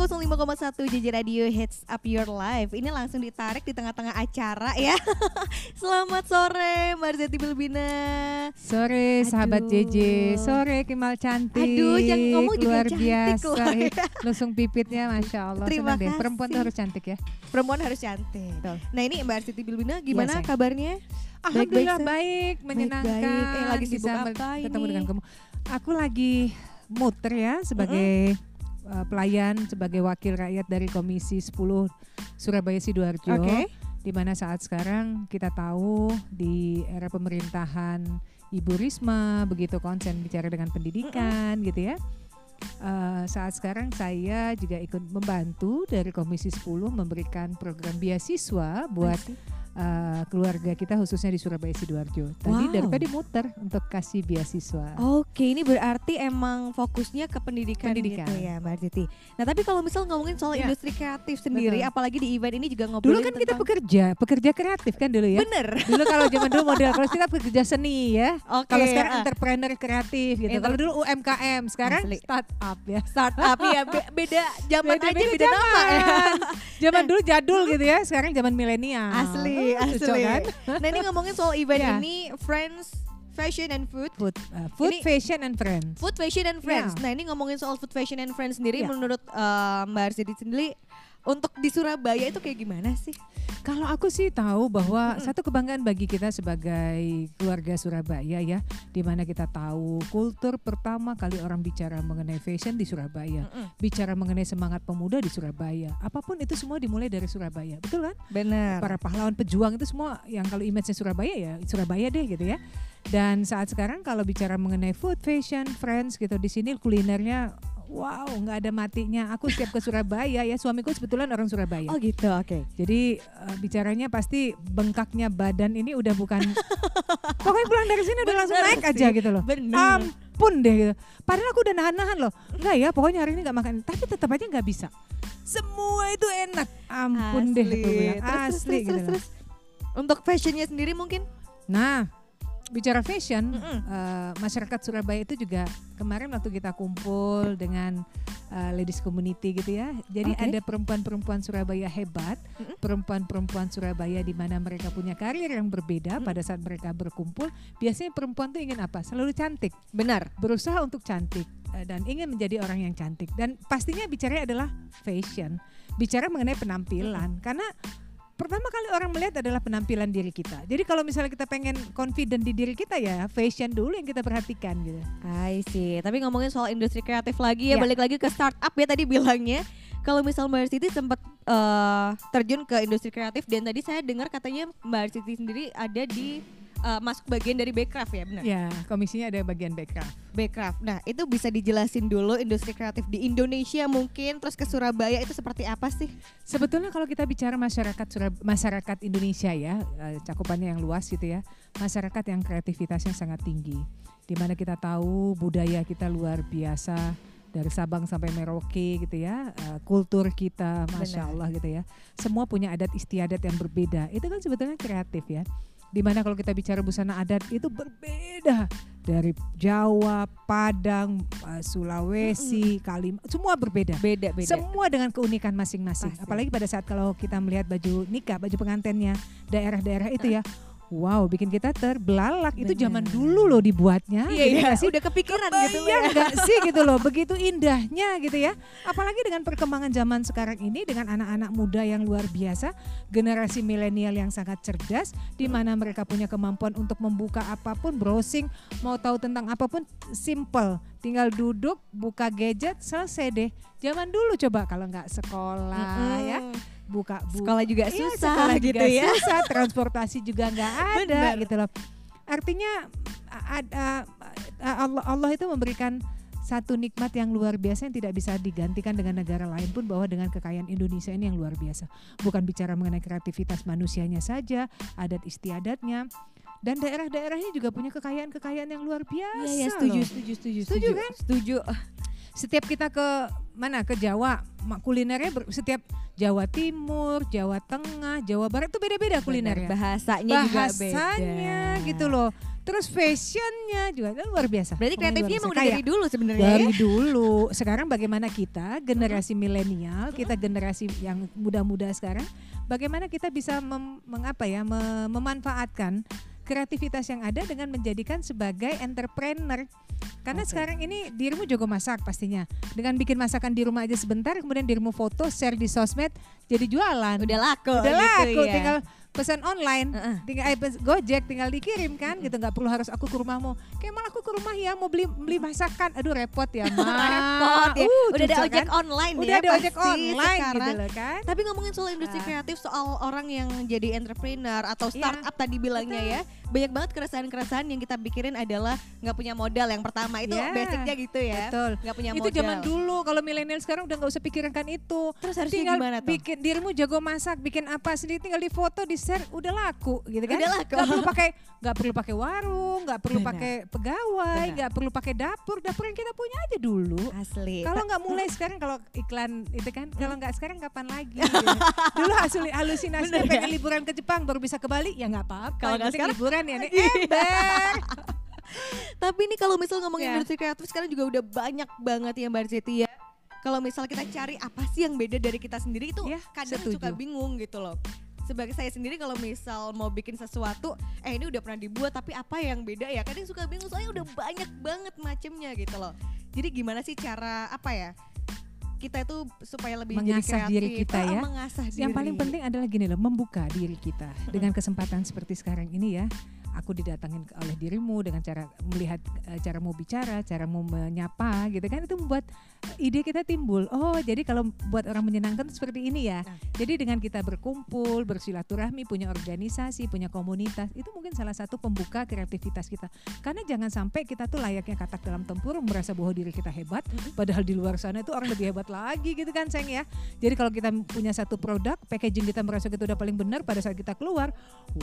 105,1 JJ Radio Hits Up Your Life Ini langsung ditarik di tengah-tengah acara ya Selamat sore Mbak Zeti Bilbina Sore sahabat Aduh. JJ, sore Kimal cantik. Aduh, yang ngomong juga luar cantik biasa. loh. Eh, Lusung pipitnya, masya Allah. Terima Senang deh. kasih. Perempuan tuh harus cantik ya. Perempuan harus cantik Betul. Nah ini Mbak Siti Bilbina gimana sayang. kabarnya? Alhamdulillah Sir. baik, menyenangkan. Baik-baik. Eh, lagi sibuk bisa apa ber- ketemu ini? dengan kamu. Aku lagi muter ya sebagai uh, pelayan, sebagai wakil rakyat dari Komisi 10 Surabaya Sidoarjo. Oke di mana saat sekarang kita tahu di era pemerintahan Ibu Risma begitu konsen bicara dengan pendidikan gitu ya. Eh, saat sekarang saya juga ikut membantu dari Komisi 10 memberikan program beasiswa buat eh, keluarga kita khususnya di Surabaya Sidoarjo. Tadi Wow. dari tadi muter untuk kasih beasiswa. Oke, ini berarti emang fokusnya ke pendidikan, Pendidikan. gitu ya Mbak Titi. Nah tapi kalau misal ngomongin soal Ya. industri kreatif sendiri, Betul. apalagi di event ini juga Dulu ngobrolin kan kita tentang- pekerja, pekerja kreatif kan dulu ya. Bener. Dulu kalau zaman dulu model kalau kita pekerja seni ya. Oke. Kalau sekarang ah. entrepreneur kreatif gitu. Enter- Kalau dulu UMKM, sekarang Asli. startup ya. startup ya be- beda zaman aja Beda-beda beda nama ya. zaman. Zaman dulu jadul gitu ya, sekarang zaman milenial. Asli, Asli. cocok kan? Nah ini ngomongin soal event Ya. ini, friends, fashion and food. Food, uh, food Ini- fashion and friends. Food, fashion and friends. Ya. Nah ini ngomongin soal food, fashion and friends sendiri, Ya. menurut eh, Mbak Arsidi sendiri, untuk di Surabaya itu kayak gimana sih? Kalau aku sih tahu bahwa satu kebanggaan bagi kita sebagai keluarga Surabaya ya, di mana kita tahu kultur pertama kali orang bicara mengenai fashion di Surabaya, bicara mengenai semangat pemuda di Surabaya. Apa pun itu semua dimulai dari Surabaya, betul kan? Benar. para pahlawan pejuang itu semua yang kalau image-nya Surabaya ya Surabaya deh gitu ya. Dan saat sekarang kalau bicara mengenai food, fashion, friends gitu di sini kulinernya wow nggak ada matinya. Aku siap ke Surabaya ya. Suamiku sebetulnya orang Surabaya. Oh gitu, oke. Jadi eh, bicaranya pasti bengkaknya badan ini udah bukan pokoknya pulang dari sini udah langsung Bener naik sih. aja gitu loh. Benar. Ampun deh gitu. Padahal aku udah nahan-nahan loh. Enggak ya, pokoknya hari ini nggak makan. Tapi tetap aja nggak bisa. Semua itu enak. Ampun deh aku bilang. Terus, Asli terus, gitu terus, terus. Untuk fashionnya sendiri mungkin? Nah, bicara fashion, Mm-mm. eh, masyarakat Surabaya itu juga kemarin waktu kita kumpul dengan eh, ladies community gitu ya. Jadi Oke. ada perempuan-perempuan Surabaya hebat, perempuan-perempuan Surabaya di mana mereka punya karir yang berbeda Mm. pada saat mereka berkumpul. Biasanya perempuan tuh ingin apa? Selalu cantik, Benar. berusaha untuk cantik eh, dan ingin menjadi orang yang cantik. Dan pastinya bicaranya adalah fashion, bicara mengenai penampilan karena pertama kali orang melihat adalah penampilan diri kita. Jadi kalau misalnya kita pengen confident di diri kita ya fashion dulu yang kita perhatikan gitu. I see. Tapi ngomongin soal industri kreatif lagi ya, Ya. balik lagi ke startup ya tadi bilangnya. Kalau misal Mbak Siti sempat eh, terjun ke industri kreatif dan tadi saya dengar katanya Mbak Siti sendiri ada di eh, masuk bagian dari Backcraft ya, benar? Ya, komisinya ada bagian backcraft. Backcraft. Nah, itu bisa dijelasin dulu industri kreatif di Indonesia mungkin terus ke Surabaya itu seperti apa sih? Sebetulnya kalau kita bicara masyarakat Surab- masyarakat Indonesia ya, eh, cakupannya yang luas gitu ya. Masyarakat yang kreativitasnya sangat tinggi. Di mana kita tahu budaya kita luar biasa dari Sabang sampai Merauke gitu ya. eh, kultur kita Masya Benar. Allah gitu ya. Semua punya adat istiadat yang berbeda. Itu kan sebetulnya kreatif ya. Di mana kalau kita bicara busana adat itu berbeda dari Jawa, Padang, eh, Sulawesi, Kalimantan, semua berbeda. Beda-beda. Semua dengan keunikan masing-masing. Apalagi pada saat kalau kita melihat baju nikah, baju pengantinnya daerah-daerah itu ya. Wow, bikin kita terbelalak. Itu zaman dulu loh dibuatnya. Iya, gitu iya, nggak sih? udah kepikiran gitu loh Iya ya. enggak sih gitu loh. Begitu indahnya gitu ya. Apalagi dengan perkembangan zaman sekarang ini dengan anak-anak muda yang luar biasa, generasi milenial yang sangat cerdas di mana mereka punya kemampuan untuk membuka apa pun, browsing, mau tahu tentang apa pun simple. Tinggal duduk, buka gadget, selesai deh. Zaman dulu coba kalau nggak sekolah Mm-mm. ya, buka buku Sekolah juga Iya, susah sekolah gitu juga ya. susah, transportasi juga nggak ada Benar. gitu loh. Artinya a- a- a- Allah Allah itu memberikan satu nikmat yang luar biasa yang tidak bisa digantikan dengan negara lain pun bahwa dengan kekayaan Indonesia ini yang luar biasa. Bukan bicara mengenai kreativitas manusianya saja, adat istiadatnya dan daerah-daerahnya juga punya kekayaan-kekayaan yang luar biasa. Iya, iya, setuju, loh. setuju, setuju, Setuju kan? Setuju. Setiap kita ke mana ke Jawa, mak- kulinernya ber- setiap Jawa Timur, Jawa Tengah, Jawa Barat itu beda-beda kulinernya. Benar, bahasanya, juga beda. bahasanya gitu loh terus fashionnya juga itu luar biasa. Berarti kreatifnya emang udah dari dulu sebenarnya ya. dari dulu. Sekarang bagaimana kita generasi milenial, kita generasi yang muda-muda sekarang, bagaimana kita bisa mem- mengapa ya me- memanfaatkan kreativitas yang ada dengan menjadikan sebagai entrepreneur. Karena Oke. sekarang ini dirimu jago masak pastinya. Dengan bikin masakan di rumah aja sebentar, kemudian dirimu foto, share di sosmed, jadi jualan. Udah laku Udah gitu laku, ya. tinggal pesan online, Heeh. tinggal eh, Gojek, tinggal dikirim kan, gitu nggak perlu harus aku ke rumahmu. Kayak malah aku ke rumah ya mau beli beli masakan, aduh repot ya, Ma. Repot ya. Uh, Udah ada susah ojek kan? online Udah ya ada ojek online gitu sekarang. loh kan. Tapi ngomongin soal industri Ah. kreatif, soal orang yang jadi entrepreneur atau startup tadi bilangnya ya, banyak banget keresahan-keresahan yang kita pikirin adalah nggak punya modal yang pertama itu Ya, basicnya gitu ya, Betul. nggak punya Itu modal. zaman dulu kalau milenial sekarang udah nggak usah pikirkan itu. Terus harusnya tinggal gimana tuh? bikin dirimu jago masak, bikin apa sendiri tinggal di foto, di share, udah laku gitu kan. Udah laku. Nggak perlu pakai nggak perlu pakai warung, nggak perlu pakai pegawai, nggak perlu pakai dapur, dapur yang kita punya aja dulu. Asli. Kalau nggak mulai sekarang kalau iklan itu kan kalau nggak sekarang kapan lagi? gitu. Dulu hasil halusinasinya Bener ya? pengen liburan ke Jepang baru bisa ke Bali ya nggak apa-apa. Kalau Yang nggak sekarang? liburan ya nih Iya. ember. Tapi ini kalau misal ngomongin Ya. industri kreatif sekarang juga udah banyak banget ya Mbak Arsiti ya. Kalau misal kita cari apa sih yang beda dari kita sendiri itu Ya, kadang setuju. suka bingung gitu loh. Sebagai saya sendiri kalau misal mau bikin sesuatu, eh ini udah pernah dibuat tapi apa yang beda ya? Kadang suka bingung soalnya udah banyak banget macemnya gitu loh. Jadi gimana sih cara apa ya? Kita itu supaya lebih Mengasah kreatif. diri kita Ah, ya. mengasah Yang paling penting adalah gini loh, membuka diri kita dengan kesempatan seperti sekarang ini ya. Aku didatangin oleh dirimu dengan cara melihat eh, cara mau bicara, cara mau menyapa gitu kan itu membuat eh, ide kita timbul. Oh, jadi kalau buat orang menyenangkan seperti ini ya. Nah. Jadi dengan kita berkumpul, bersilaturahmi, punya organisasi, punya komunitas, itu mungkin salah satu pembuka kreativitas kita. Karena jangan sampai kita tuh layaknya katak dalam tempurung merasa bahwa diri kita hebat, padahal di luar sana itu orang lebih hebat lagi gitu kan, sayang ya. Jadi kalau kita punya satu produk, packaging kita merasa kita udah paling benar pada saat kita keluar,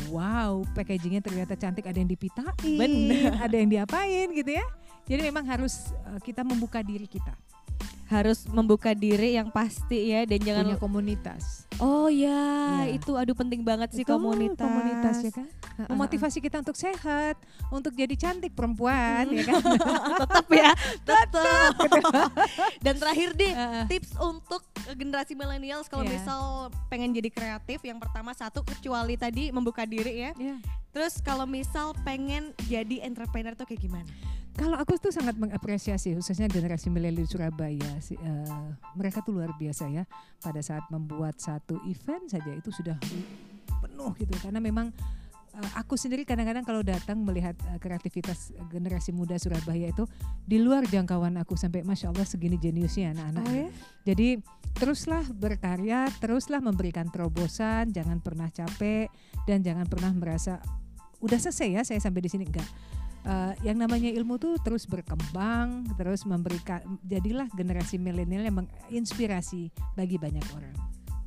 wow, packagingnya ternyata cantik, ada yang dipitain, Bener. ada yang diapain gitu ya. Jadi memang harus uh, kita membuka diri kita, harus membuka diri yang pasti ya dan jangan punya komunitas. Oh ya, Iya. itu aduh penting banget sih Betul, komunitas. komunitas ya kan. Memotivasi kita untuk sehat, untuk jadi cantik perempuan ya kan. tetap ya, tetap. Dan terakhir deh, tips untuk generasi milenial kalau Iya. misal pengen jadi kreatif, yang pertama satu kecuali tadi membuka diri ya. Ya. Terus kalau misal pengen jadi entrepreneur tuh kayak gimana? Kalau aku tuh sangat mengapresiasi khususnya generasi milenial di Surabaya sih, eh, mereka tuh luar biasa ya pada saat membuat satu event saja itu sudah penuh gitu karena memang aku sendiri kadang-kadang kalau datang melihat eh, kreativitas generasi muda Surabaya itu di luar jangkauan aku sampai masya Allah segini jeniusnya anak-anak. Oh ya? Jadi teruslah berkarya, teruslah memberikan terobosan, jangan pernah capek dan jangan pernah merasa udah selesai ya saya sampai di sini enggak. Eh, yang namanya ilmu tuh terus berkembang, terus memberikan jadilah generasi milenial yang menginspirasi bagi banyak orang.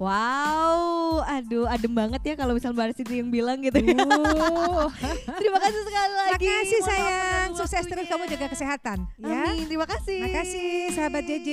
Wow, aduh adem banget ya kalau misal Mbak Arsiti yang bilang gitu ya. Uh, Terima kasih sekali lagi. makasih maaf sayang, sukses terus kamu jaga kesehatan ya. Amin, terima kasih. Makasih sahabat JJ.